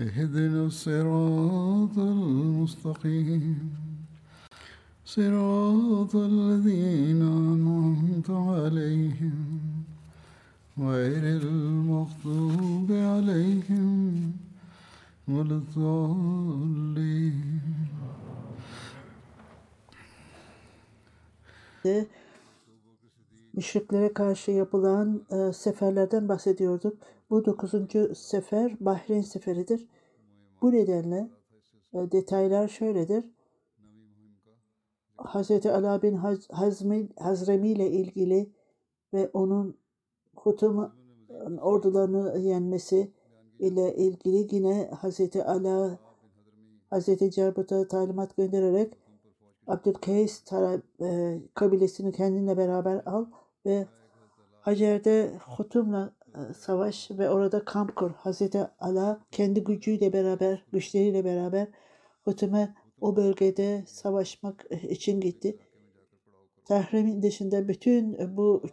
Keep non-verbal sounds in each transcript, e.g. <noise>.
اهدنا الصراط المستقيم صراط الذين أنعمت عليهم غير المغضوب عليهم ولا الضالين de müşriklere karşı yapılan e, seferlerden bahsediyorduk. Bu dokuzuncu sefer Bahreyn seferidir. Bu nedenle e, detaylar şöyledir. Hz. Ala bin Haz- Hazmi, Hazremi ile ilgili ve onun Hutum ordularını yenmesi ile ilgili yine Hz. Ala Hz. Cerbut'a talimat göndererek Abdülkays e, kabilesini kendinle beraber al ve Hacer'de Hutum'la e, savaş ve orada kamp kur. Hazreti Ala kendi gücüyle beraber, güçleriyle beraber Hutum'e o bölgede savaşmak e, için gitti. Tahrim'in dışında bütün bu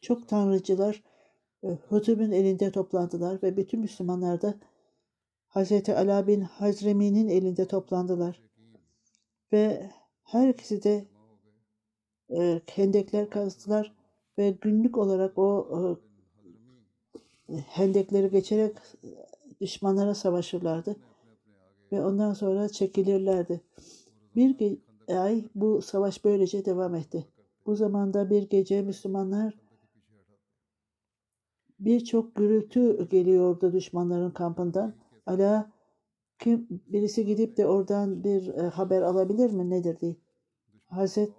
çok tanrıcılar e, Hutum'un elinde toplandılar ve bütün Müslümanlar da Hazreti Ala bin Hazremi'nin elinde toplandılar. Ve her de e, hendekler kazdılar ve günlük olarak o hendekleri geçerek düşmanlara savaşırlardı ve ondan sonra çekilirlerdi. Bir ge- ay bu savaş böylece devam etti. Bu zamanda bir gece Müslümanlar birçok gürültü geliyordu düşmanların kampından. Ala kim birisi gidip de oradan bir e, haber alabilir mi nedir diye. Hazret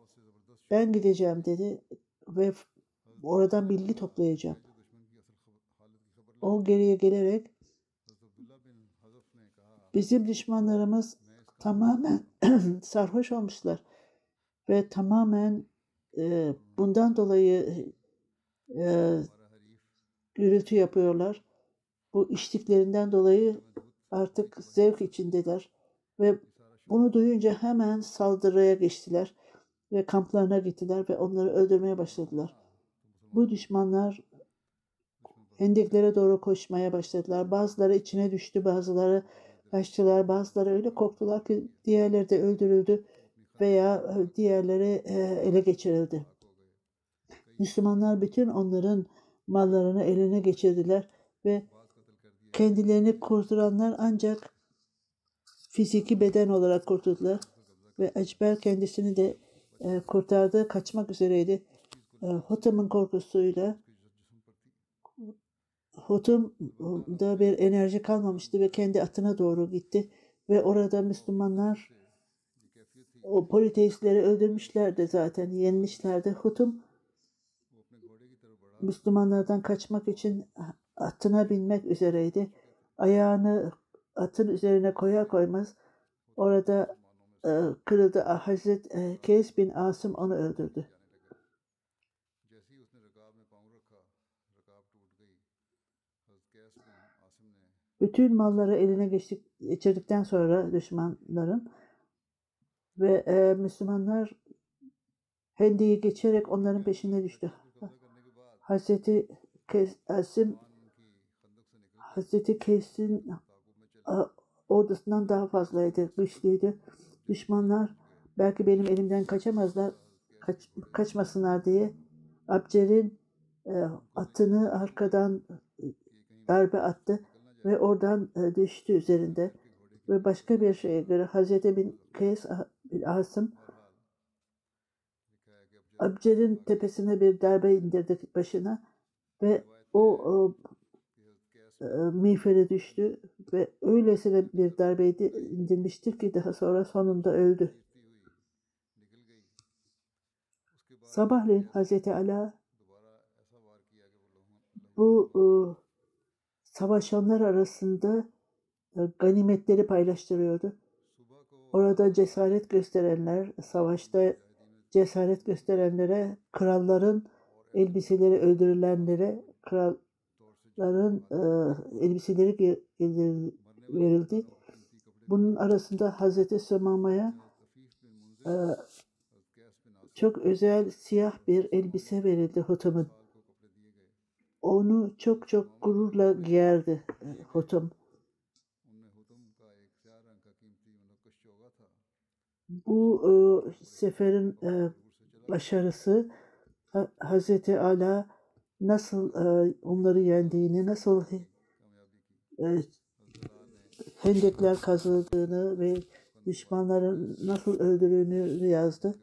ben gideceğim dedi ve oradan bilgi toplayacağım. O geriye gelerek bizim düşmanlarımız tamamen <clears throat> sarhoş olmuşlar ve tamamen e, bundan dolayı e, gürültü yapıyorlar. Bu içtiklerinden dolayı artık zevk içindeler ve bunu duyunca hemen saldırıya geçtiler ve kamplarına gittiler ve onları öldürmeye başladılar. Bu düşmanlar hendeklere doğru koşmaya başladılar. Bazıları içine düştü, bazıları kaçtılar, bazıları öyle korktular ki diğerleri de öldürüldü veya e, diğerleri e, ele geçirildi. Müslümanlar bütün onların mallarını eline geçirdiler ve kendilerini kurtaranlar ancak fiziki beden olarak kurtuldular ve Ecber kendisini de e, kurtardı, kaçmak üzereydi. Hotam'ın korkusuyla Hotam'da bir enerji kalmamıştı ve kendi atına doğru gitti ve orada Müslümanlar o politeistleri öldürmüşlerdi zaten, yenmişlerdi. Hutum Müslümanlardan kaçmak için atına binmek üzereydi. Ayağını atın üzerine koya koymaz orada e, kırıldı. Hazret Keys bin Asım onu öldürdü. Bütün malları eline geçtik, geçirdikten sonra düşmanların ve e, Müslümanlar Hendi'yi geçerek onların peşine düştü. Hazreti Kes, Asim Hazreti Kes'in a, ordusundan daha fazlaydı, güçlüydü. Düşmanlar belki benim elimden kaçamazlar, kaç, kaçmasınlar diye Abcer'in e, atını arkadan e, darbe attı ve oradan e, düştü üzerinde. Ve başka bir şeye göre Hazreti bin Kays bin Asım Abcer'in tepesine bir darbe indirdi başına ve o, o e, miğfere düştü ve öylesine bir darbe indirmiştir ki daha sonra sonunda öldü. Sabahleyin Hazreti Ala bu e, savaşanlar arasında e, ganimetleri paylaştırıyordu. Orada cesaret gösterenler, savaşta cesaret gösterenlere, kralların elbiseleri öldürülenlere, kralların e, elbiseleri verildi. Bunun arasında Hazreti Sümama'ya e, çok özel siyah bir elbise verildi Hutum'un. Onu çok çok gururla giyerdi e, Hutum. Bu e, seferin e, başarısı Hazreti Ala nasıl e, onları yendiğini, nasıl e, hendekler kazıldığını ve düşmanların nasıl öldürüldüğünü yazdı.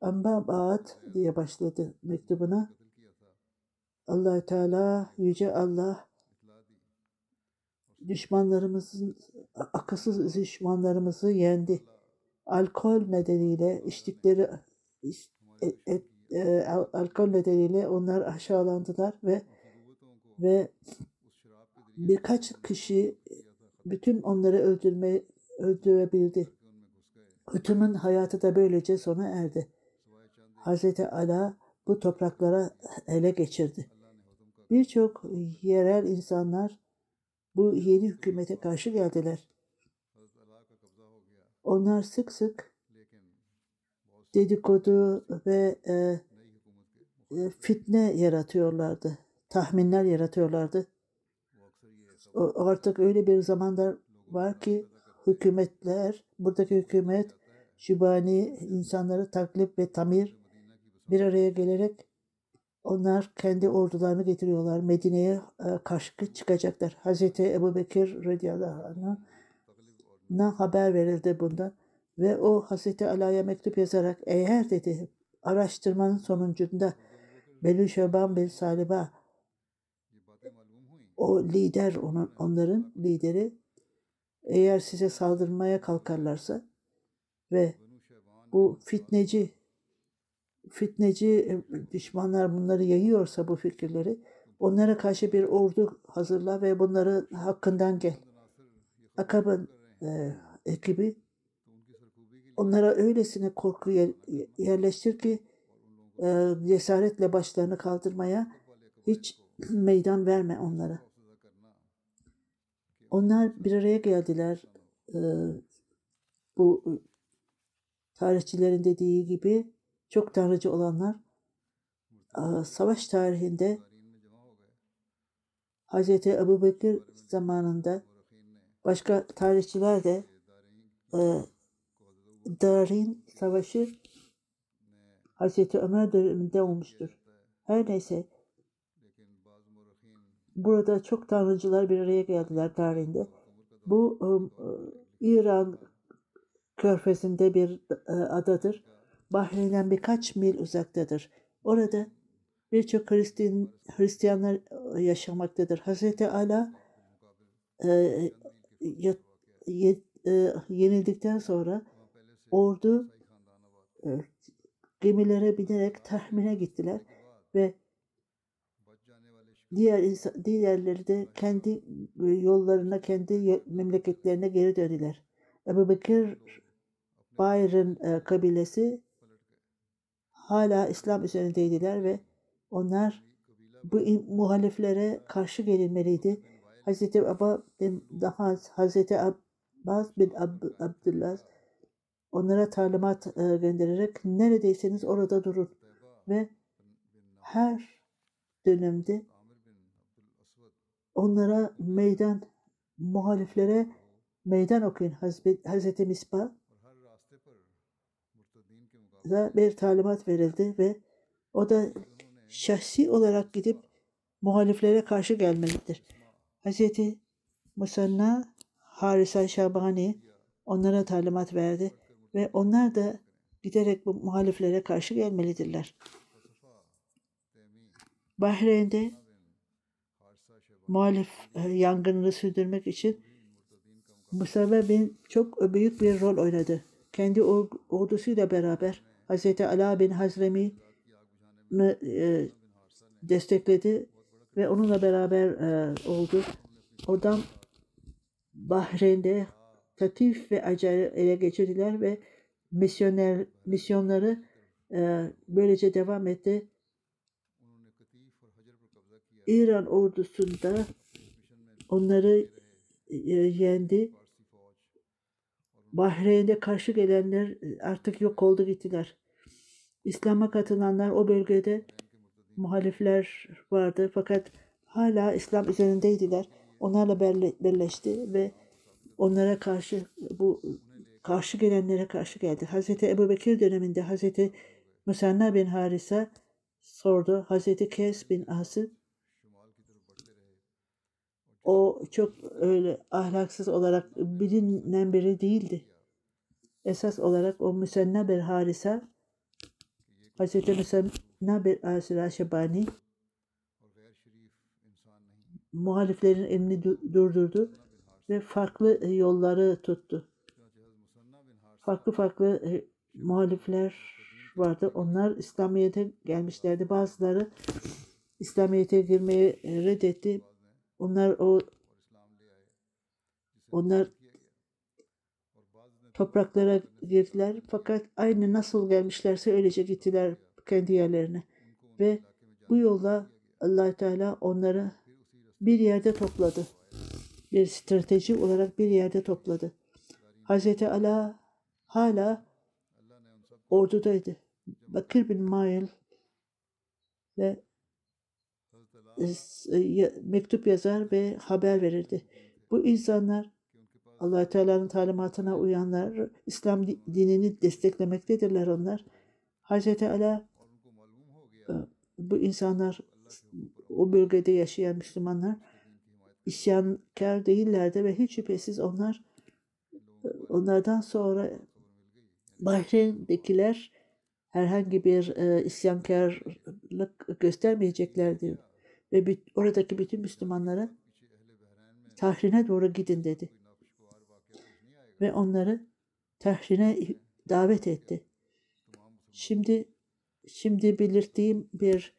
Amba Baat diye başladı mektubuna. Allah Teala, Yüce Allah düşmanlarımızın, akılsız düşmanlarımızı yendi. Alkol nedeniyle içtikleri e, e, e, alkol nedeniyle onlar aşağılandılar ve ve birkaç kişi bütün onları öldürme öldürebildi. Hütüm'ün hayatı da böylece sona erdi. Hazreti Ala bu topraklara ele geçirdi. Birçok yerel insanlar bu yeni hükümete karşı geldiler. Onlar sık sık dedikodu ve e, e, fitne yaratıyorlardı. Tahminler yaratıyorlardı. O, artık öyle bir zamanda var ki hükümetler, buradaki hükümet şübani insanları taklip ve tamir bir araya gelerek onlar kendi ordularını getiriyorlar. Medine'ye e, karşı çıkacaklar. Hazreti Ebu Bekir radıyallahu anh'a haber verildi bundan. Ve o Hazreti Ala'ya mektup yazarak eğer dedi araştırmanın sonucunda Belü Şeban Bel Saliba o lider onun, onların lideri eğer size saldırmaya kalkarlarsa ve bu fitneci fitneci e, düşmanlar bunları yayıyorsa bu fikirleri onlara karşı bir ordu hazırla ve bunları hakkından gel. Akab'ın e, ekibi onlara öylesine korku yerleştir ki e, cesaretle başlarını kaldırmaya hiç <clears throat> meydan verme onlara. Onlar bir araya geldiler. E, bu tarihçilerin dediği gibi çok tanrıcı olanlar savaş tarihinde Hz. Ebu Bekir zamanında başka tarihçiler de e, Darin Savaşı Hz. Ömer döneminde olmuştur. Her neyse burada çok tanrıcılar bir araya geldiler tarihinde. Bu e, İran körfezinde bir e, adadır Bahreyn'den birkaç mil uzaktadır. Orada birçok Hristiyan, Hristiyanlar e, yaşamaktadır. Hazreti Ala e, e, e, yenildikten sonra ordu e, gemilere binerek tahmine gittiler ve diğer insan, diğerleri de kendi e, yollarına, kendi memleketlerine geri döndüler. Ebu Bekir Bayr'ın e, kabilesi hala İslam üzerindeydiler ve onlar bu muhaliflere karşı gelinmeliydi. Hazreti Abba bin daha Hazreti Abbas bin Ab Abdullah onlara talimat e, göndererek neredeyseniz orada durun ve her dönemde onlara meydan muhaliflere meydan okuyun Hazreti Misbah da bir talimat verildi ve o da şahsi olarak gidip muhaliflere karşı gelmelidir. Hz. Musanna Harisa Şabani onlara talimat verdi ve onlar da giderek bu muhaliflere karşı gelmelidirler. Bahreyn'de muhalif e, yangınını sürdürmek için Mustafa bin çok büyük bir rol oynadı. Kendi ordusuyla beraber Hz. Ala bin Hazremi e, destekledi ve onunla beraber e, oldu. Oradan Bahreyn'de Tatif ve Acar'ı ele geçirdiler ve misyoner misyonları e, böylece devam etti. İran ordusunda onları e, yendi. Bahreyn'de karşı gelenler artık yok oldu gittiler. İslam'a katılanlar o bölgede muhalifler vardı fakat hala İslam üzerindeydiler. Onlarla birleşti ve onlara karşı bu karşı gelenlere karşı geldi. Hazreti Ebu Bekir döneminde Hazreti Musanna bin Harisa sordu. Hazreti Kes bin As'ı o çok öyle ahlaksız olarak bilinen biri değildi. Esas olarak o Müsenna bir Harisa Hazreti Müsenna bir Asira Şebani muhaliflerin elini durdurdu ve farklı yolları tuttu. Farklı farklı e, muhalifler vardı. Onlar İslamiyet'e gelmişlerdi. Bazıları İslamiyet'e girmeyi reddetti. Onlar o onlar topraklara girdiler fakat aynı nasıl gelmişlerse öylece gittiler kendi yerlerine ve bu yolla allah Teala onları bir yerde topladı. Bir strateji olarak bir yerde topladı. Hazreti Ala hala ordudaydı. Bakır bin Mail ve mektup yazar ve haber verirdi. Bu insanlar allah Teala'nın talimatına uyanlar, İslam dinini desteklemektedirler onlar. Hazreti Ala e, bu insanlar o bölgede yaşayan Müslümanlar isyankar değillerdi ve hiç şüphesiz onlar onlardan sonra Bahreyn'dekiler herhangi bir e, isyankarlık göstermeyeceklerdi ve oradaki bütün Müslümanlara Tahrin'e doğru gidin dedi. Ve onları Tahrin'e davet etti. Şimdi şimdi belirttiğim bir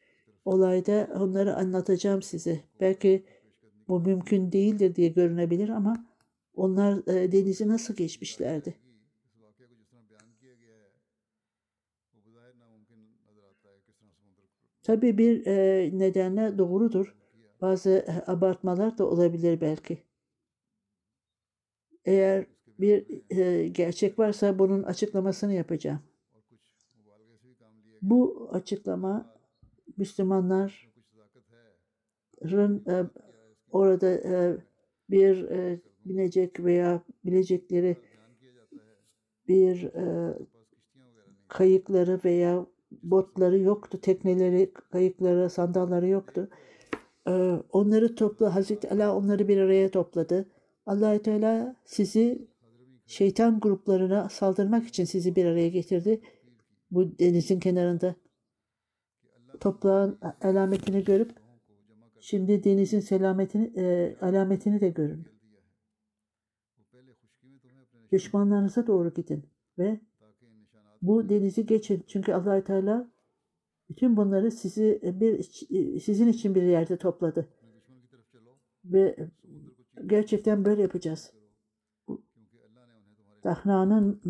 olayda onları anlatacağım size. Belki bu mümkün değildir diye görünebilir ama onlar e, denizi nasıl geçmişlerdi? Tabii bir e, nedenle doğrudur. Bazı e, abartmalar da olabilir belki. Eğer bir e, gerçek varsa bunun açıklamasını yapacağım. Bu açıklama Müslümanların e, orada e, bir e, binecek veya bilecekleri bir e, kayıkları veya botları yoktu, tekneleri, kayıkları, sandalları yoktu. E, onları topla, Hazreti Allah onları bir araya topladı. allah Teala sizi şeytan gruplarına saldırmak için sizi bir araya getirdi. Bu denizin kenarında toprağın alametini görüp şimdi denizin selametini, e, alametini de görün. Düşmanlarınıza doğru gidin ve bu denizi geçin. Çünkü allah Teala bütün bunları sizi bir sizin için bir yerde topladı. Ve gerçekten böyle yapacağız. Dahna'nın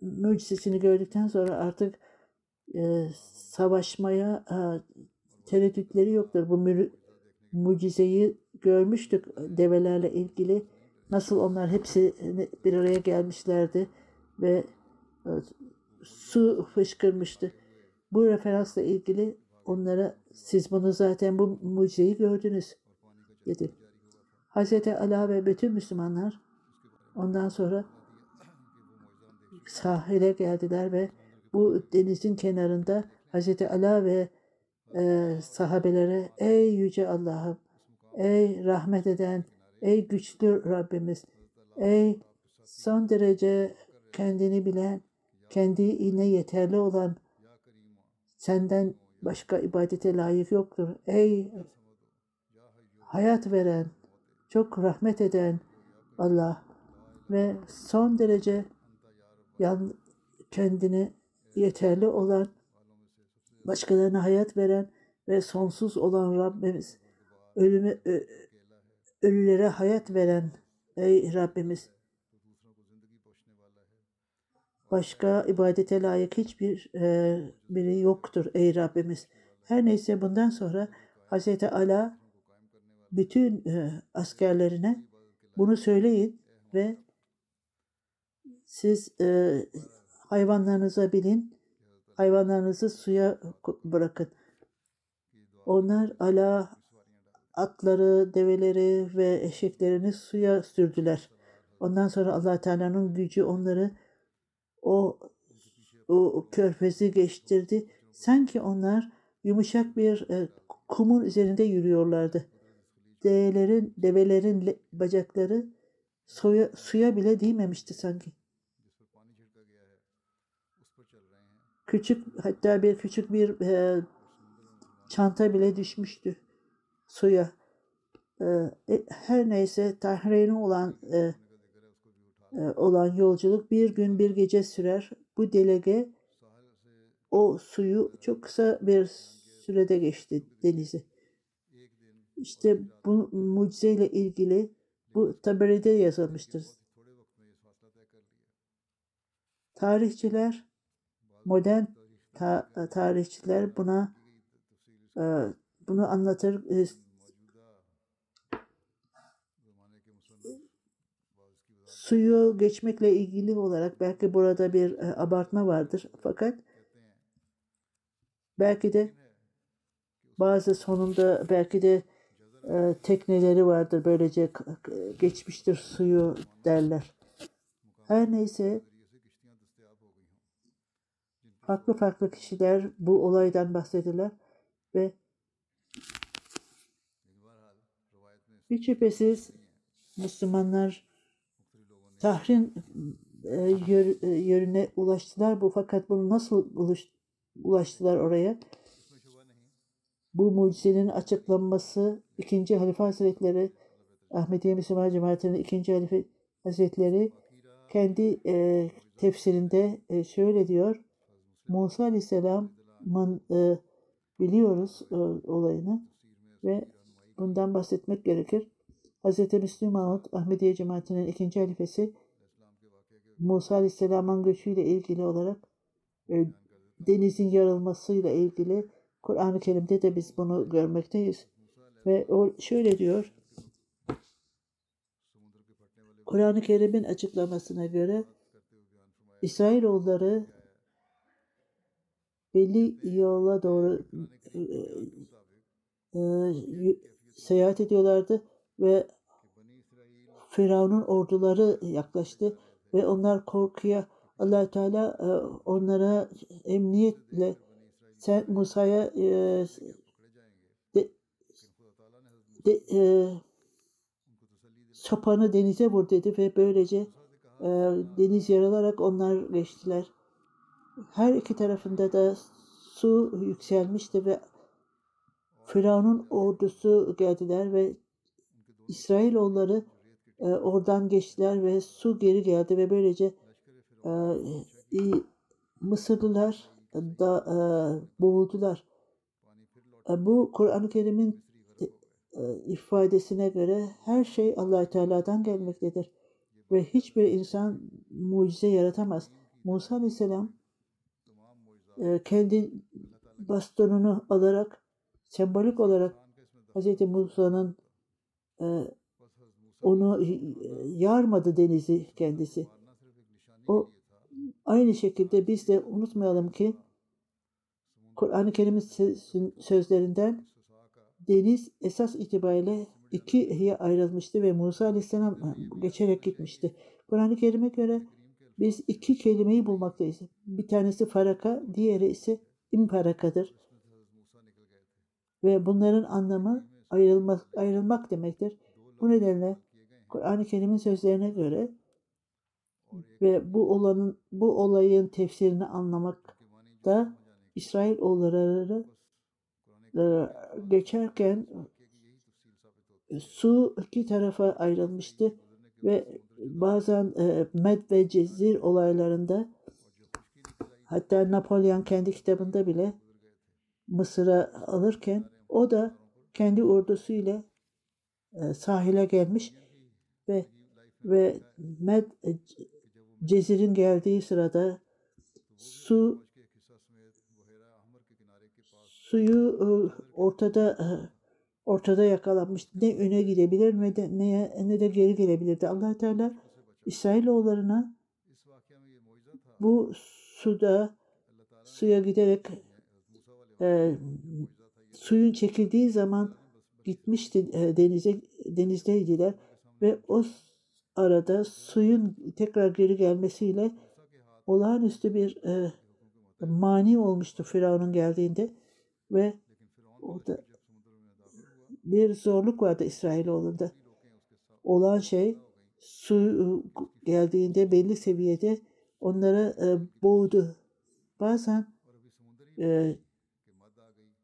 mucizesini gördükten sonra artık e, savaşmaya e, tereddütleri yoktur. Bu mucizeyi görmüştük develerle ilgili. Nasıl onlar hepsi bir araya gelmişlerdi ve e, su fışkırmıştı. Bu referansla ilgili onlara siz bunu zaten bu mucizeyi gördünüz dedi. Hazreti Ala ve bütün Müslümanlar ondan sonra sahile geldiler ve bu denizin kenarında Hazreti Ala ve e, sahabelere ey yüce Allah'ım ey rahmet eden ey güçlü Rabbimiz Ey son derece kendini bilen, kendine yeterli olan senden başka ibadete layık yoktur. Ey hayat veren, çok rahmet eden Allah ve son derece yan, kendini yeterli olan, başkalarına hayat veren ve sonsuz olan Rabbimiz, ölümü, ö- ölülere hayat veren ey Rabbimiz. Başka ibadete layık hiçbir e, biri yoktur ey Rabbimiz. Her neyse bundan sonra Hz. Ala bütün e, askerlerine bunu söyleyin ve siz e, hayvanlarınıza binin, hayvanlarınızı suya bırakın. Onlar ala atları, develeri ve eşeklerini suya sürdüler. Ondan sonra allah Teala'nın gücü onları o, o körfezi geçtirdi. Sanki onlar yumuşak bir e, kumun üzerinde yürüyorlardı. Develerin, develerin le- bacakları suya, suya bile değmemişti sanki. Küçük hatta bir küçük bir e, çanta bile düşmüştü suya. E, e, her neyse Tahreyn'e olan e, olan yolculuk bir gün bir gece sürer. Bu delege o suyu çok kısa bir sürede geçti denizi. İşte bu mucizeyle ilgili bu Taberi'de yazılmıştır. Tarihçiler, modern ta- tarihçiler buna e, bunu anlatır. E, suyu geçmekle ilgili olarak belki burada bir e, abartma vardır. Fakat belki de bazı sonunda belki de e, tekneleri vardır. Böylece geçmiştir suyu derler. Her neyse farklı farklı kişiler bu olaydan bahsediler ve hiç şüphesiz Müslümanlar Tahrin e, e, yönüne ulaştılar bu fakat bunu nasıl ulaştılar oraya? Bu mucizenin açıklanması ikinci Halife Hazretleri Ahmediye Müslüman Cemaati'nin ikinci Halife Hazretleri kendi e, tefsirinde e, şöyle diyor. Musa Aleyhisselam'ın e, biliyoruz e, olayını ve bundan bahsetmek gerekir. Hz. Müslüm Mahmud Ahmediye Cemaati'nin ikinci halifesi Musa Aleyhisselam'ın göçüyle ilgili olarak e, denizin yarılmasıyla ilgili Kur'an-ı Kerim'de de biz bunu görmekteyiz. Ve o şöyle diyor. Kur'an-ı Kerim'in açıklamasına göre İsrailoğulları belli yola doğru e, e, seyahat ediyorlardı ve Firavun'un orduları yaklaştı ve onlar korkuya allah Teala e, onlara emniyetle sen Musa'ya e, de, e, sopanı denize vur dedi ve böylece e, deniz yarılarak onlar geçtiler. Her iki tarafında da su yükselmişti ve Firavun'un ordusu geldiler ve İsrailoğulları e, oradan geçtiler ve su geri geldi ve böylece e, e, Mısırlılar da e, boğuldular. E, bu Kur'an-ı Kerim'in e, ifadesine göre her şey allah Teala'dan gelmektedir. Ve hiçbir insan mucize yaratamaz. Musa Aleyhisselam e, kendi bastonunu alarak sembolik olarak Hz. Musa'nın e, onu e, yarmadı denizi kendisi. O aynı şekilde biz de unutmayalım ki Kur'an-ı Kerim'in sözlerinden deniz esas itibariyle ikiye ayrılmıştı ve Musa Aleyhisselam geçerek gitmişti. Kur'an-ı Kerim'e göre biz iki kelimeyi bulmaktayız. Bir tanesi faraka, diğeri ise imparakadır. Ve bunların anlamı ayrılmak, ayrılmak demektir. Bu nedenle Kur'an-ı Kerim'in sözlerine göre ve bu olanın bu olayın tefsirini anlamakta İsrail oğulları e, geçerken su iki tarafa ayrılmıştı ve bazen e, Med ve Cezir olaylarında hatta Napolyon kendi kitabında bile Mısır'a alırken o da kendi ordusuyla e, sahile gelmiş ve ve Med e, Cezir'in geldiği sırada su suyu e, ortada e, ortada yakalanmış. Ne öne gidebilir ne de ne, ne de geri gelebilirdi. allah Teala İsrailoğullarına bu suda suya giderek e, suyun çekildiği zaman gitmişti e, denize denizdeydiler ve o arada suyun tekrar geri gelmesiyle olağanüstü bir e, mani olmuştu Firavun'un geldiğinde ve orada bir zorluk vardı İsrailoğlu'nda. Olan şey su e, geldiğinde belli seviyede onları e, boğdu. Bazen e,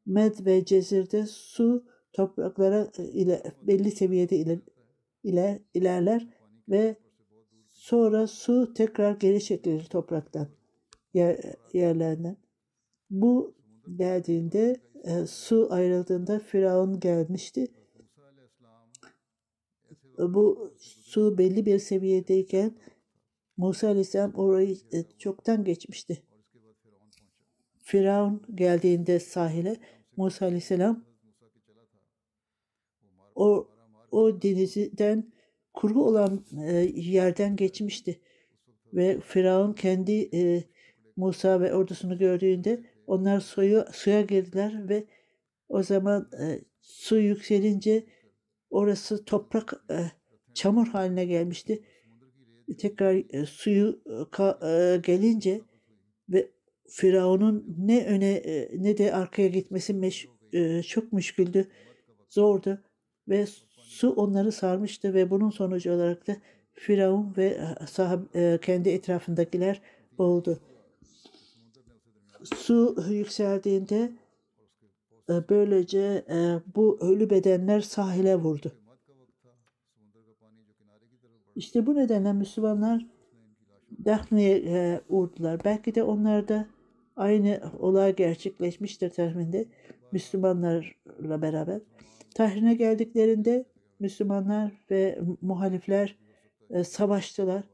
Med ve Cezir'de su topraklara e, ile belli seviyede iler, iler, ilerler ve sonra su tekrar geri çekilir topraktan yer, yerlerinden. Bu geldiğinde e, su ayrıldığında Firavun gelmişti. Bu su belli bir seviyedeyken Musa Aleyhisselam orayı e, çoktan geçmişti. Firavun geldiğinde sahile Musa Aleyhisselam o, o denizden kuru olan e, yerden geçmişti. Ve Firavun kendi e, Musa ve ordusunu gördüğünde onlar suyu, suya girdiler ve o zaman e, su yükselince orası toprak e, çamur haline gelmişti. Tekrar e, suyu e, ka, e, gelince ve Firavun'un ne öne e, ne de arkaya gitmesi meş, e, çok müşküldü, zordu ve su onları sarmıştı ve bunun sonucu olarak da Firavun ve e, sahab, e, kendi etrafındakiler boğuldu su yükseldiğinde e, böylece bu ölü bedenler sahile vurdu. İşte bu nedenle Müslümanlar Daphne'ye e, uğurdular. Belki de onlar da aynı olay gerçekleşmiştir tahminde Müslümanlarla beraber. Tahrine geldiklerinde Müslümanlar ve muhalifler savaştılar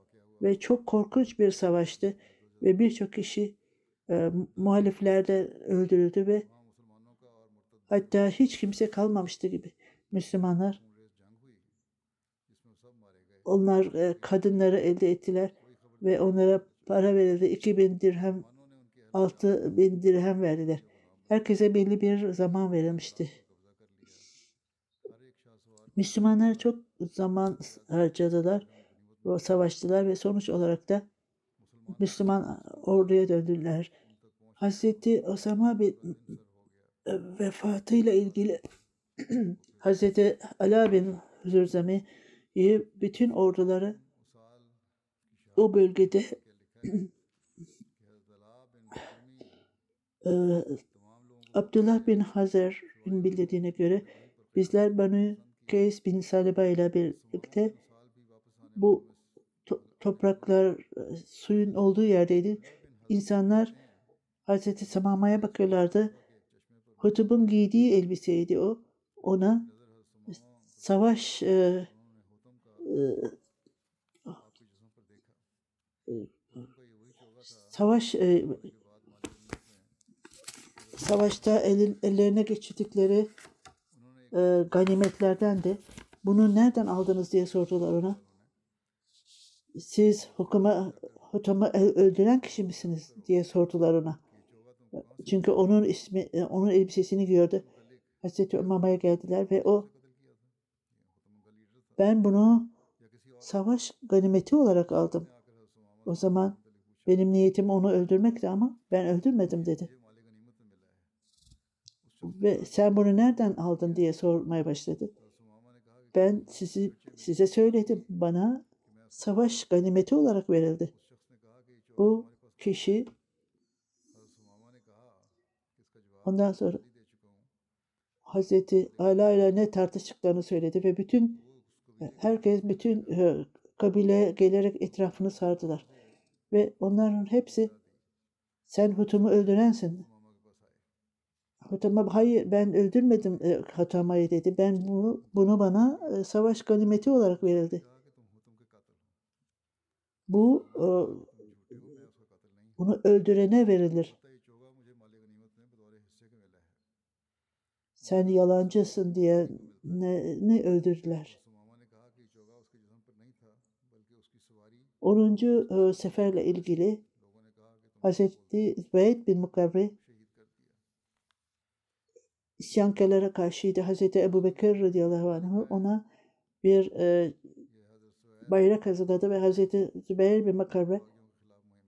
ve çok korkunç bir savaştı ve birçok kişi e, muhaliflerde öldürüldü ve hatta hiç kimse kalmamıştı gibi Müslümanlar. Onlar e, kadınları elde ettiler ve onlara para verildi. 2000 dirhem, 6000 dirhem verdiler. Herkese belli bir zaman verilmişti. Müslümanlar çok zaman harcadılar, savaştılar ve sonuç olarak da Müslüman orduya döndüler. Hazreti Osama bin vefatıyla ilgili <clears throat> Hazreti Ala bin Zürzami'yi bütün orduları o bölgede <clears throat> e, Abdullah bin Hazer'in bildirdiğine göre bizler Banu Keys bin Saliba ile birlikte bu topraklar e, suyun olduğu yerdeydi. İnsanlar Hazreti Samama'ya bakıyorlardı. Hutub'un giydiği elbiseydi o. Ona savaş e, e, savaş e, savaşta el, ellerine geçirdikleri e, ganimetlerden de bunu nereden aldınız diye sordular ona siz hukuma, hukuma öldüren kişi misiniz diye sordular ona. Çünkü onun ismi, e, onun elbisesini gördü. Hazreti Umama'ya geldiler ve o ben bunu savaş ganimeti olarak aldım. O zaman benim niyetim onu öldürmekti ama ben öldürmedim dedi. Ve sen bunu nereden aldın diye sormaya başladı. ben sizi size söyledim. Bana savaş ganimeti olarak verildi. Bu kişi ondan sonra Hazreti Ala ile ne tartıştıklarını söyledi ve bütün herkes bütün e, kabile gelerek etrafını sardılar. Ve onların hepsi sen Hutum'u öldürensin. Hutum'a hayır ben öldürmedim e, Hutum'a'yı dedi. Ben bunu, bunu bana e, savaş ganimeti olarak verildi. Bu e, bunu öldürene verilir. Sen yalancısın diye ne, ne öldürdüler. 10. seferle ilgili Hazreti Zübeyir bin Mukavri isyankarlara karşıydı. Hazreti Ebu Bekir radıyallahu anh ona bir e, bayrak hazırladı ve Hazreti Zübeyir bin Mukavri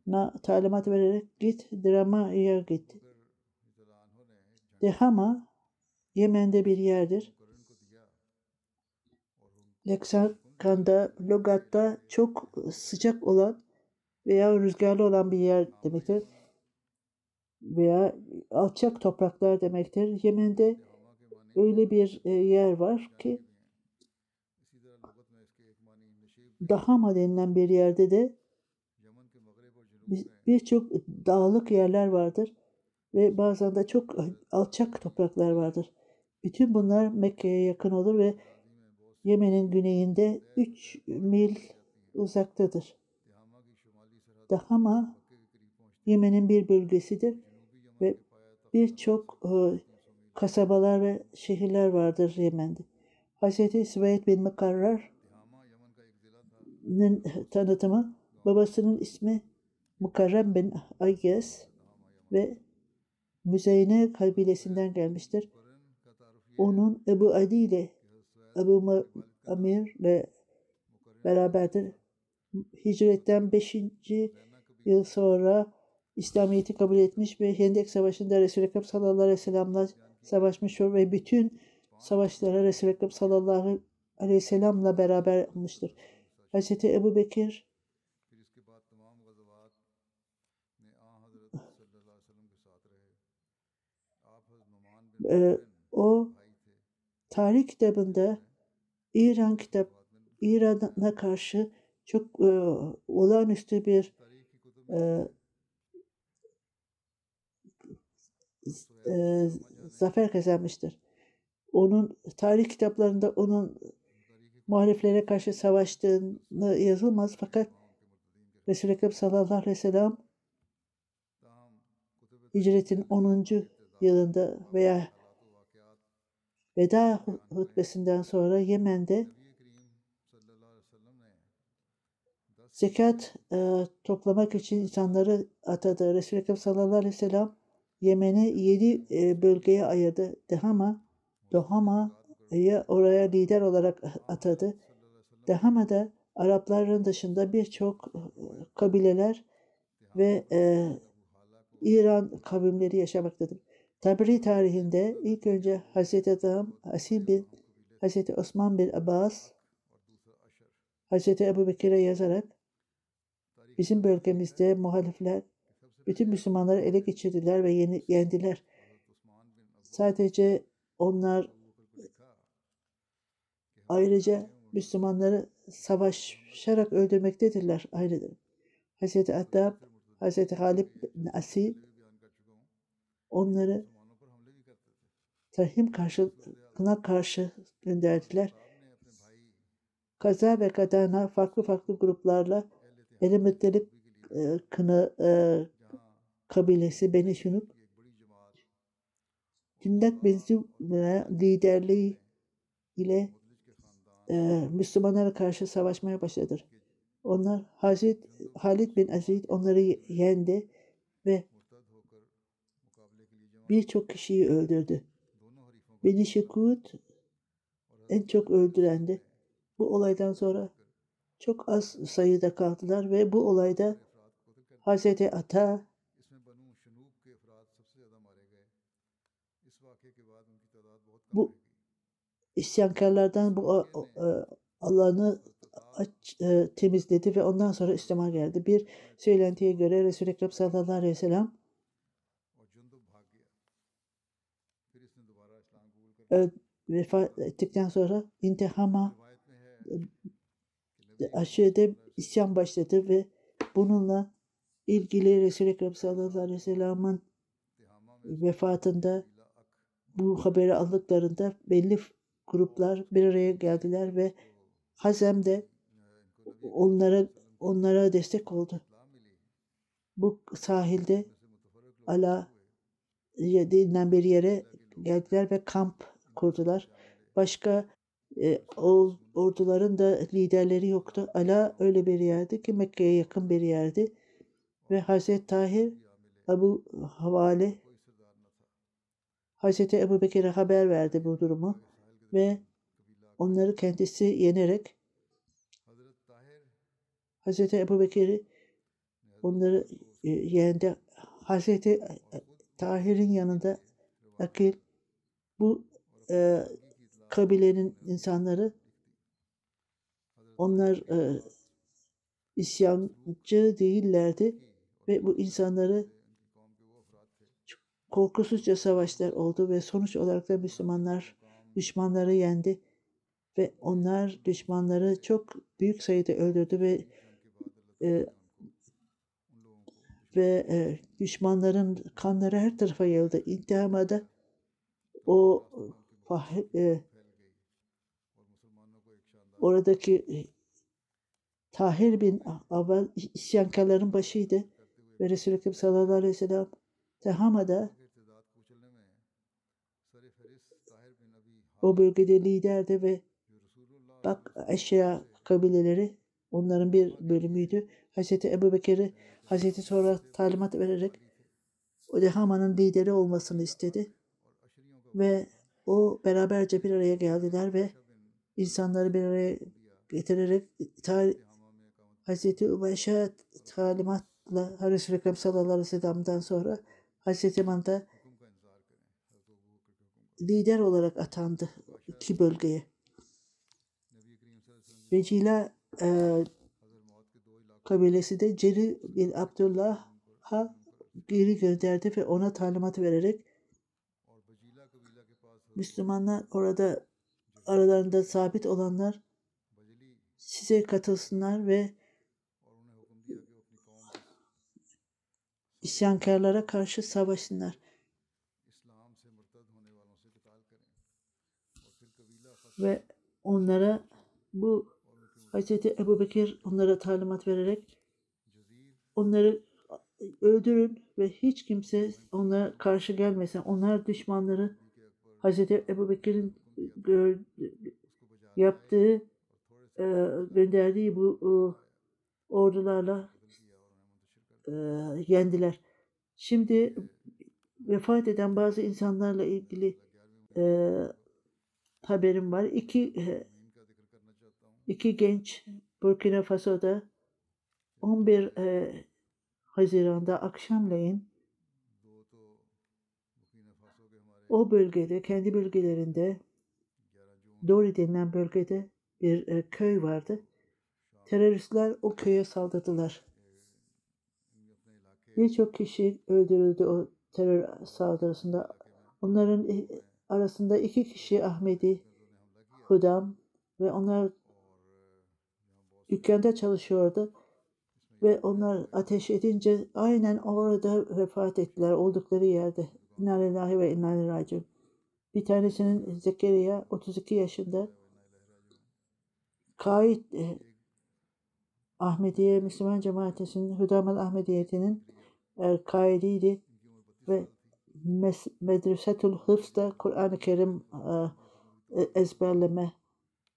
na talimat vererek git Drama'ya git. Dehama Yemen'de bir yerdir. Leksankan'da, Logat'ta çok sıcak olan veya rüzgarlı olan bir yer demektir. Veya alçak topraklar demektir. Yemen'de öyle bir e, yer var ki Dahama denilen bir yerde de birçok dağlık yerler vardır ve bazen de çok alçak topraklar vardır. Bütün bunlar Mekke'ye yakın olur ve Yemen'in güneyinde 3 mil uzaktadır. Dahama Yemen'in bir bölgesidir birçok e, kasabalar ve şehirler vardır Yemen'de. Hz. Süveyd bin Mukarrar'ın tanıtımı babasının ismi Mukarrem bin Ayyes ve Müzeyne kabilesinden gelmiştir. Onun Ebu Adi ile Ebu Amir ile beraberdir. Hicretten 5. yıl sonra İslamiyet'i kabul etmiş ve Hendek Savaşı'nda Resul-i Ekrem sallallahu aleyhi ve sellem'le savaşmış ve bütün savaşlara Resul-i Ekrem sallallahu aleyhi ve sellem'le beraber yapmıştır. Hz. Ebu Bekir e, o tarih kitabında İran kitap İran'a karşı çok e, olağanüstü bir e, e, zafer kazanmıştır. Onun tarih kitaplarında onun muhaliflere karşı savaştığını yazılmaz fakat Resul-i Ekrem sallallahu aleyhi ve sellem hicretin 10. yılında veya veda hutbesinden sonra Yemen'de zekat e, toplamak için insanları atadı. Resul-i Ekrem sallallahu aleyhi ve sellem Yemen'i yedi e, bölgeye ayırdı. Dehama, Dohama'yı oraya lider olarak atadı. Dehama'da Arapların dışında birçok e, kabileler ve e, İran kavimleri yaşamaktadır. Tabri tarihinde ilk önce Hazreti Adam, Asil bin Hazreti Osman bin Abbas, Hazreti Ebu Bekir'e yazarak bizim bölgemizde muhalifler bütün Müslümanları ele geçirdiler ve yeni, yendiler. Sadece onlar ayrıca Müslümanları savaşarak öldürmektedirler ayrıdır. Hazreti Adab, Hazreti Halid Asil onları Tahim karşılığına karşı gönderdiler. Kaza ve Kadana farklı farklı gruplarla Beni Müttelip e, kını e, kabilesi Beni Şunup Cündet bin liderliği ile e, Müslümanlara karşı savaşmaya başladı. Onlar Hazret Halid bin Aziz onları yendi ve birçok kişiyi öldürdü. Beni Şekut en çok öldürendi. Bu olaydan sonra çok az sayıda kaldılar ve bu olayda Hazreti Ata bu isyankarlardan bu e, alanı aç, e, temizledi ve ondan sonra İslam'a geldi. Bir söylentiye göre Resul-i Ekrem sallallahu aleyhi ve sellem e, vefat ettikten sonra intihama e, aşırıda isyan başladı ve bununla ilgili Resul-i Ekrem sallallahu aleyhi ve sellem'in vefatında bu haberi aldıklarında belli gruplar bir araya geldiler ve Hazem'de onlara onlara destek oldu. Bu sahilde Ala denilen bir yere geldiler ve kamp kurdular. Başka e, orduların da liderleri yoktu. Ala öyle bir yerdi ki Mekke'ye yakın bir yerdi. Ve Hazreti Tahir Abu Havale Hazreti Ebu Bekir'e haber verdi bu durumu ve onları kendisi yenerek Hazreti Ebu Bekir'i onları e, yendi. Hazreti Tahir'in yanında Akil bu e, kabilenin insanları onlar e, isyancı değillerdi ve bu insanları korkusuzca savaşlar oldu ve sonuç olarak da Müslümanlar düşmanları yendi ve onlar düşmanları çok büyük sayıda öldürdü ve e, ve e, düşmanların kanları her tarafa yayıldı. İntihamada o fah- e, oradaki e, Tahir bin Aval isyankarların başıydı ve Resulü Ekrem sallallahu aleyhi ve sellem Tehama'da o bölgede liderdi ve bak eşya kabileleri onların bir bölümüydü. Hazreti Ebu Bekir'i Hazreti sonra talimat vererek o Dehama'nın lideri olmasını istedi. Ve o beraberce bir araya geldiler ve insanları bir araya getirerek Hazreti Ubayş'a talimatla Resul-i Ekrem sallallahu aleyhi ve sellem'den sonra Hazreti Manda lider olarak atandı iki bölgeye. Vecila e, kabilesi de Ceri bin Abdullah'a geri gönderdi ve ona talimat vererek Müslümanlar orada aralarında sabit olanlar size katılsınlar ve isyankarlara karşı savaşsınlar. Ve onlara bu Hz. Ebu Bekir onlara talimat vererek onları öldürün ve hiç kimse onlara karşı gelmesin. Onlar düşmanları Hz. Ebu Bekir'in yaptığı e, gönderdiği bu e, ordularla e, yendiler. Şimdi vefat eden bazı insanlarla ilgili haberim var. İki e, iki genç Burkina Faso'da 11 e, Haziran'da akşamleyin o bölgede, kendi bölgelerinde Dori denilen bölgede bir e, köy vardı. Teröristler o köye saldırdılar. Birçok kişi öldürüldü o terör saldırısında. Onların e, arasında iki kişi Ahmedi, Hudam ve onlar dükkanda çalışıyordu. Ve onlar ateş edince aynen orada vefat ettiler oldukları yerde. İnna lillahi ve inna ileyhi. Bir tanesinin Zekeriya 32 yaşında kayıt e, Ahmediye Müslüman Cemaatisi'nin Hüdamal Ahmediye'tinin e, kaidiydi ve Medresetül Hıfz'da Kur'an-ı Kerim e, e, ezberleme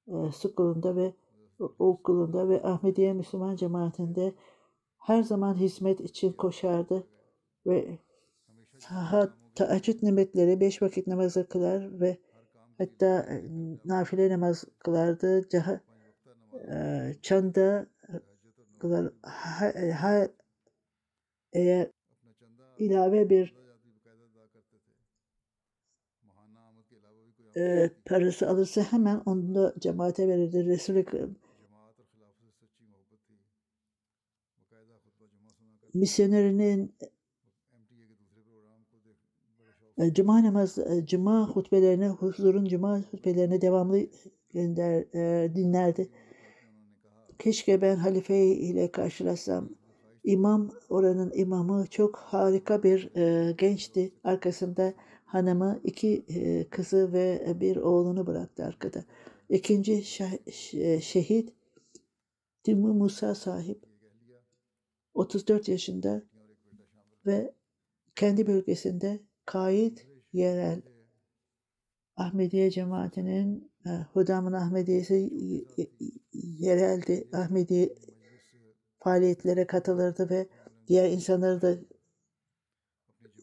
e, sıkılında ve okulunda ve Ahmediye Müslüman Cemaatinde her zaman hizmet için koşardı ve teheccüd nöbetleri, beş vakit namazı kılar ve hatta nafile namaz kılardı. Caha, e, çanda kılar. Ha, ha, eğer ilave bir e, parası alırsa hemen onu da cemaate verirdi. Resul-i misyonerinin e, cuma namaz e, cuma hutbelerine huzurun cuma hutbelerine devamlı gönder, e, dinlerdi. Keşke ben halife ile karşılaşsam. İmam oranın imamı çok harika bir e, gençti. Arkasında hanımı, iki e, kızı ve bir oğlunu bıraktı arkada. İkinci ş- şehit Timur Musa sahip. 34 yaşında ve kendi bölgesinde kayıt yerel Ahmediye cemaatinin e, Hudamın Ahmediyesi yereldi. Ahmediye faaliyetlere katılırdı ve diğer insanları da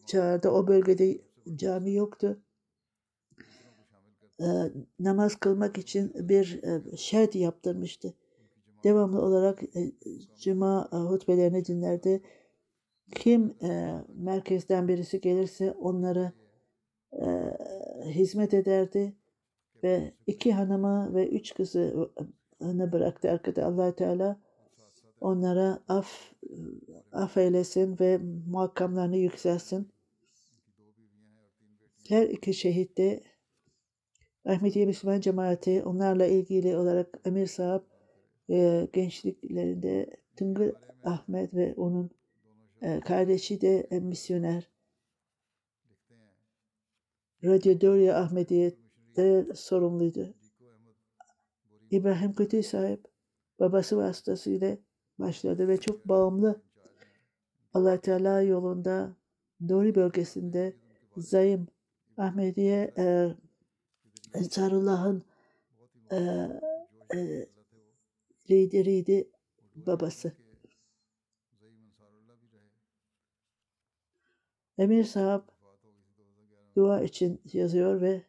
çağırdı. O bölgede cami yoktu. E, namaz kılmak için bir e, şed yaptırmıştı. Devamlı olarak e, cuma e, hutbelerini dinlerdi. Kim e, merkezden birisi gelirse onlara e, hizmet ederdi ve iki hanımı ve üç kızını bıraktı arkada allah Teala onlara af af eylesin ve makamlarını yükselsin. Her iki şehit de Ahmediye Müslüman Cemaati onlarla ilgili olarak Emir Sahab e, gençliklerinde Tıngır Ahmet ve onun e, kardeşi de e, misyoner. Radyo Dörya Ahmediye'de sorumluydu. İbrahim Kötü sahip babası vasıtasıyla başladı ve çok bağımlı allah Teala yolunda Dori bölgesinde Zayım Ahmediye e, Ensarıllah'ın e, e, lideriydi babası. Emir Sahab dua için yazıyor ve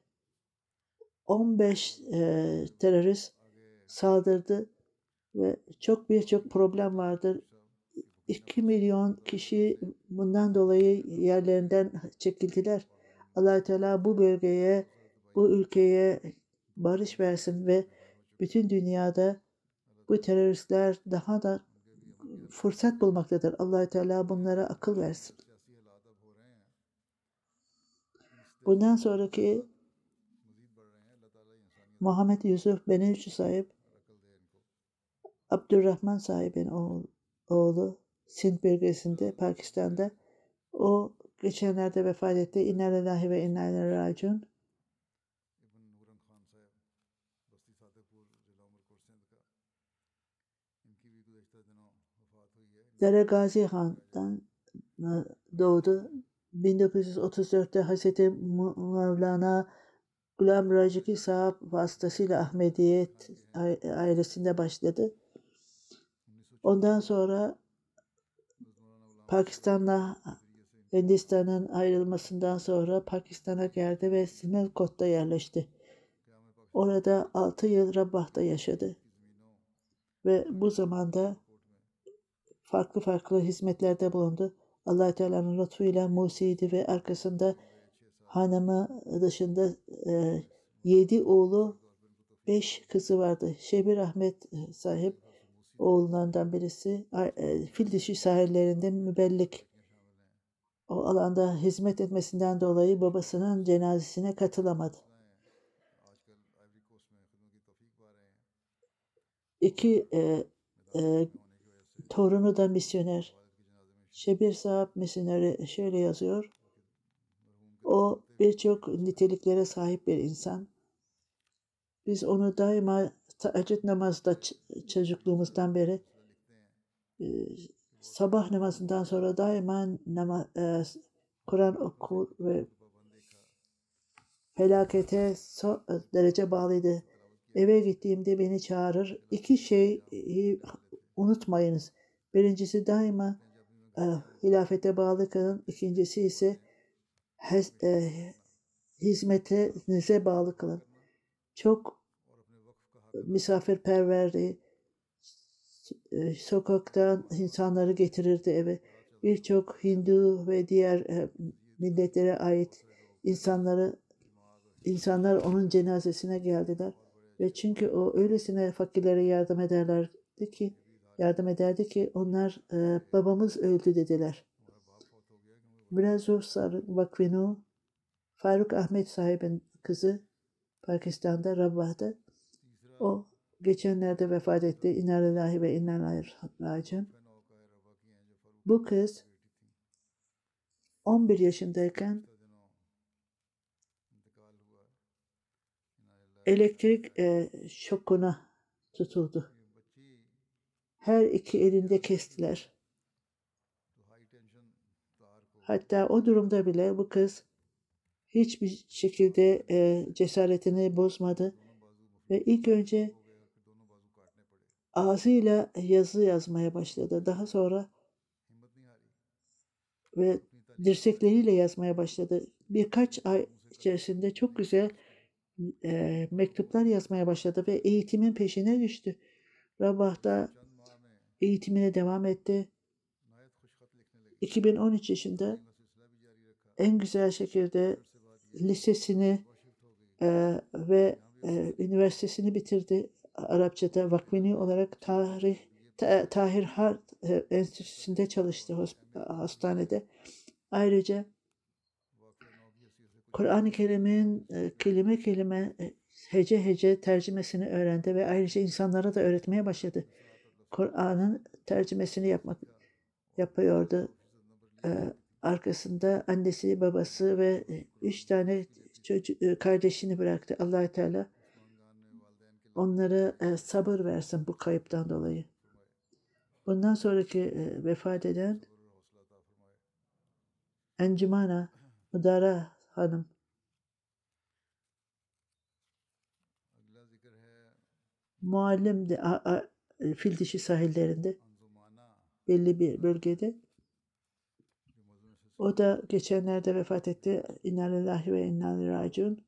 15 e, terörist saldırdı ve çok birçok problem vardır. 2 milyon kişi bundan dolayı yerlerinden çekildiler. Allah Teala bu bölgeye, bu ülkeye barış versin ve bütün dünyada bu teröristler daha da fırsat bulmaktadır. allah Teala bunlara akıl versin. Bundan sonraki Muhammed Yusuf Benevici sahip Abdurrahman sahibin oğlu, oğlu Sint bölgesinde Pakistan'da o geçenlerde vefat etti. İnna lillahi ve inna ileyhi raciun. Dere Gazi Han'dan doğdu. 1934'te Hazreti Mevlana Gulam Raciki Sahab vasıtasıyla Ahmediyet ailesinde başladı. Ondan sonra Pakistan'la Hindistan'ın ayrılmasından sonra Pakistan'a geldi ve Simalkot'ta yerleşti. Orada 6 yıl Rabbah'ta yaşadı. Ve bu zamanda farklı farklı hizmetlerde bulundu. allah Teala'nın lütfuyla Musi'ydi ve arkasında hanımı dışında e, oğlu, beş kızı vardı. Şebir Ahmet sahip oğullarından birisi e, fil dişi sahillerinde mübellik o alanda hizmet etmesinden dolayı babasının cenazesine katılamadı. İki e, e, torunu da misyoner. Şebir Sahab misyoneri şöyle yazıyor. O birçok niteliklere sahip bir insan. Biz onu daima teheccüd namazda çocukluğumuzdan beri e, sabah namazından sonra daima nama, e, Kur'an okur ve felakete so, derece bağlıydı. Eve gittiğimde beni çağırır. İki şey e, unutmayınız. Birincisi daima e, hilafete bağlı kalın. İkincisi ise hez, e, hizmetinize bağlı kalın. Çok misafirperverdi. E, Sokaktan insanları getirirdi eve. Birçok Hindu ve diğer e, milletlere ait insanları insanlar onun cenazesine geldiler. Ve çünkü o öylesine fakirlere yardım ederlerdi ki yardım ederdi ki onlar e, babamız öldü dediler. Sarı Vakfinu Faruk Ahmet sahibin kızı Pakistan'da Rabbah'da o geçenlerde vefat etti. İnna ve inna. Bu kız 11 yaşındayken elektrik e, şokuna tutuldu. Her iki elinde kestiler. Hatta o durumda bile bu kız hiçbir şekilde e, cesaretini bozmadı ve ilk önce ağzıyla yazı yazmaya başladı. Daha sonra ve dirsekleriyle yazmaya başladı. Birkaç ay içerisinde çok güzel e, mektuplar yazmaya başladı ve eğitimin peşine düştü. Rabah'ta eğitimine devam etti. 2013 yaşında en güzel şekilde lisesini e, ve e, üniversitesini bitirdi. Arapçada vakfini olarak tarih Ta, Tahir Hart e, Enstitüsü'nde çalıştı hastanede. Ayrıca Kur'an-ı Kerim'in e, kelime kelime e, hece hece tercümesini öğrendi ve ayrıca insanlara da öğretmeye başladı. Kur'an'ın tercümesini yapmak yapıyordu. Arkasında annesi, babası ve üç tane çocuk, kardeşini bıraktı. allah Teala onlara sabır versin bu kayıptan dolayı. Bundan sonraki vefat eden Encimana Mudara Hanım muallimdi a, a, fil dişi sahillerinde belli bir bölgede. O da geçenlerde vefat etti. İnna lillahi ve inna raciun.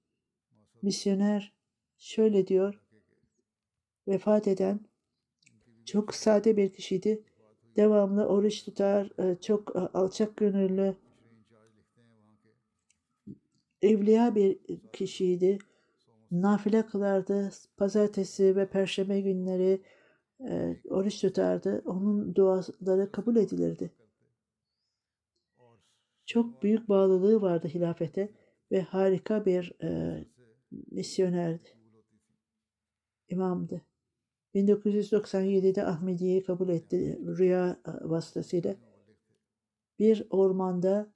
Misyoner şöyle diyor. Vefat eden çok sade bir kişiydi. Devamlı oruç tutar, çok alçak gönüllü, evliya bir kişiydi. Nafile kılardı. Pazartesi ve perşembe günleri e, oruç tutardı. Onun duaları kabul edilirdi. Çok büyük bağlılığı vardı hilafete ve harika bir e, misyonerdi. İmamdı. 1997'de Ahmediye'yi kabul etti rüya vasıtasıyla. Bir ormanda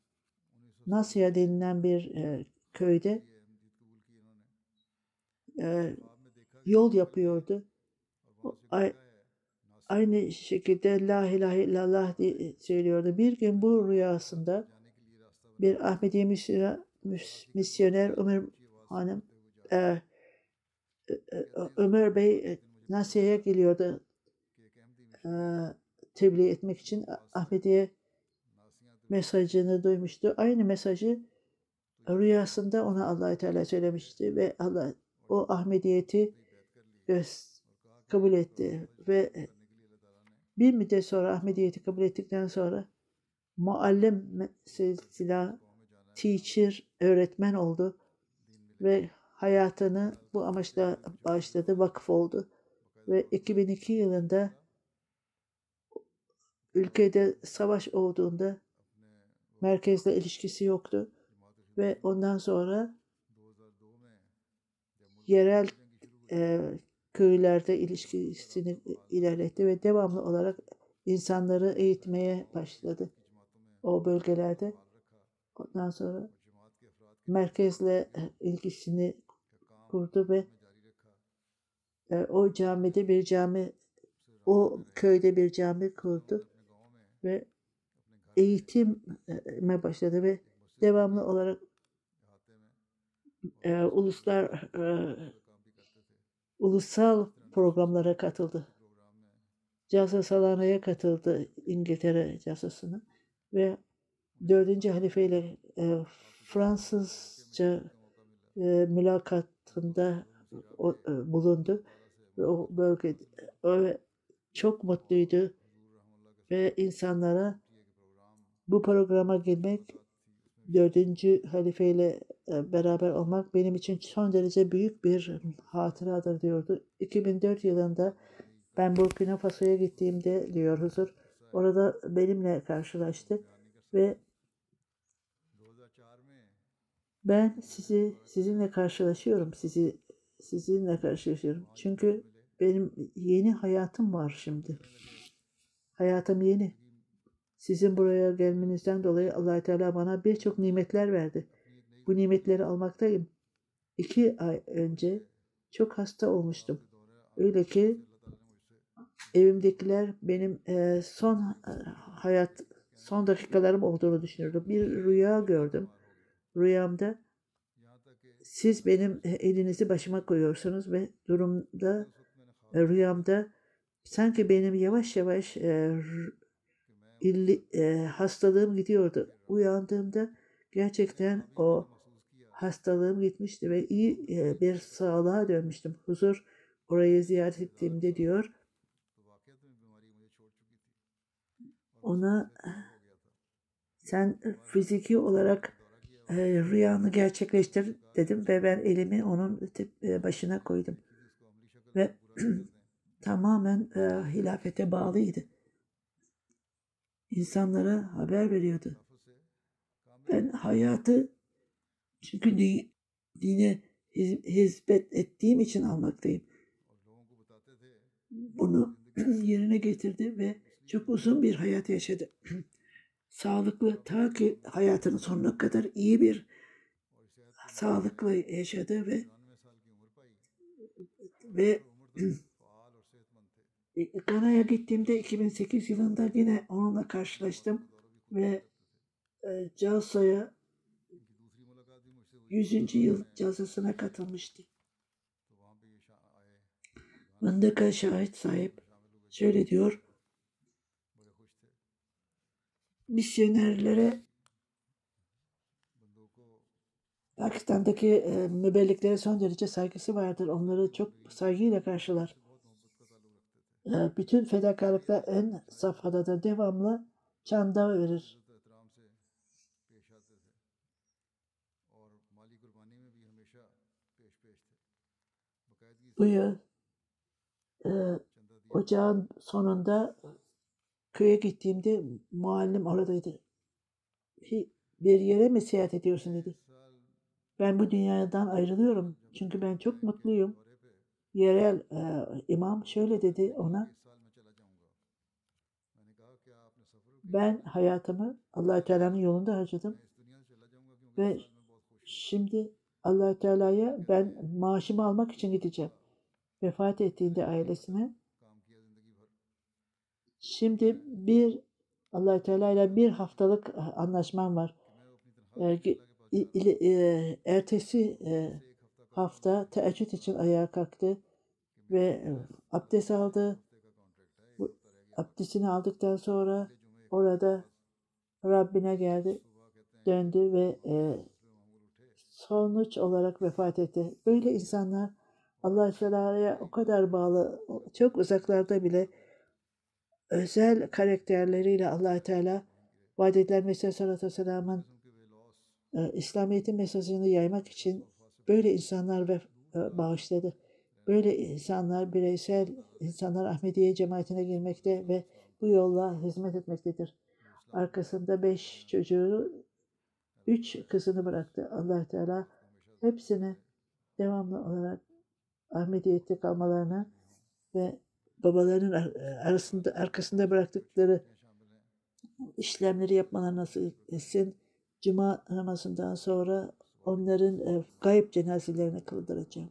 Nasya denilen bir e, köyde e, yol yapıyordu. aynı şekilde La ilahe illallah diye söylüyordu. Bir gün bu rüyasında bir Ahmediye misyoner, Ömer Hanım e, e, e Ömer Bey Nasiye'ye geliyordu tebliğ etmek için Ahmediye mesajını duymuştu. Aynı mesajı rüyasında ona allah Teala söylemişti ve Allah o Ahmediyeti kabul etti ve bir müddet sonra Ahmediyeti kabul ettikten sonra muallim silsila teacher öğretmen oldu ve hayatını bu amaçla başladı, vakıf oldu ve 2002 yılında ülkede savaş olduğunda merkezle ilişkisi yoktu ve ondan sonra yerel e, köylerde ilişkisini ilerletti ve devamlı olarak insanları eğitmeye başladı o bölgelerde. Ondan sonra merkezle ilgisini kurdu ve o camide bir cami, o köyde bir cami kurdu ve eğitime başladı ve devamlı olarak e, uluslar e, ulusal programlara katıldı. Casus Alana'ya katıldı İngiltere casusuna ve dördüncü halifeyle e, Fransızca e, mülakatında e, bulundu ve o bölgede o, çok mutluydu ve insanlara bu programa girmek dördüncü halifeyle e, beraber olmak benim için son derece büyük bir hatıradır diyordu. 2004 yılında ben Burkina Faso'ya gittiğimde diyor huzur orada benimle karşılaştı ve ben sizi sizinle karşılaşıyorum. Sizi sizinle karşılaşıyorum. Çünkü benim yeni hayatım var şimdi. Hayatım yeni. Sizin buraya gelmenizden dolayı allah Teala bana birçok nimetler verdi. Bu nimetleri almaktayım. İki ay önce çok hasta olmuştum. Öyle ki evimdekiler benim e, son e, hayat, son dakikalarım olduğunu düşünüyordu. Bir rüya gördüm. Rüyamda siz benim e, elinizi başıma koyuyorsunuz ve durumda e, rüyamda sanki benim yavaş yavaş e, illi, e, hastalığım gidiyordu. Uyandığımda gerçekten o hastalığım gitmişti ve iyi e, bir sağlığa dönmüştüm. Huzur orayı ziyaret ettiğimde diyor ona sen fiziki olarak e, rüyanı gerçekleştir dedim ve ben elimi onun e, başına koydum. Ve <clears throat> tamamen e, hilafete bağlıydı. İnsanlara haber veriyordu. Ben hayatı çünkü dine hizmet ettiğim için almaktayım. Bunu <clears throat> yerine getirdi ve çok uzun bir hayat yaşadı. <clears throat> Sağlıklı ta ki hayatının sonuna kadar iyi bir sağlıklı yaşadı ve ve Gana'ya gittiğimde 2008 yılında yine onunla karşılaştım ve e, Calso'ya 100. yıl cazasına katılmıştı. Mındaka şahit sahip şöyle diyor. Misyonerlere Pakistan'daki e, mübelliklere son derece saygısı vardır. Onları çok saygıyla karşılar. E, bütün fedakarlıkta en safhadadır. Devamlı çanda verir. Bu yıl e, ocağın sonunda köye gittiğimde muallim oradaydı. Bir yere mi seyahat ediyorsun dedi. Ben bu dünyadan ayrılıyorum. Çünkü ben çok mutluyum. Yerel e, imam şöyle dedi ona. Ben hayatımı allah Teala'nın yolunda harcadım. Ve şimdi allah Teala'ya ben maaşımı almak için gideceğim. Vefat ettiğinde ailesine. Şimdi bir allah Teala ile bir haftalık e, anlaşmam var. E, e, ertesi e, hafta teheccüd için ayağa kalktı ve e, abdest aldı. Bu, abdestini aldıktan sonra orada Rabbine geldi, döndü ve e, sonuç olarak vefat etti. Böyle insanlar Allah Teala'ya o kadar bağlı, çok uzaklarda bile özel karakterleriyle Allah Teala vaat edilen Mesih Sallallahu Aleyhi e, İslamiyet'in mesajını yaymak için böyle insanlar ve e, bağışladı. Böyle insanlar bireysel insanlar Ahmediye cemaatine girmekte ve bu yolla hizmet etmektedir. Arkasında beş çocuğu, üç kızını bıraktı. allah Teala hepsini devamlı olarak Ahmediyet'te kalmalarına ve babalarının arasında arkasında bıraktıkları işlemleri yapmalarına nasıl etsin Cuma namazından sonra onların e, gayb cenazelerini kıldıracağım.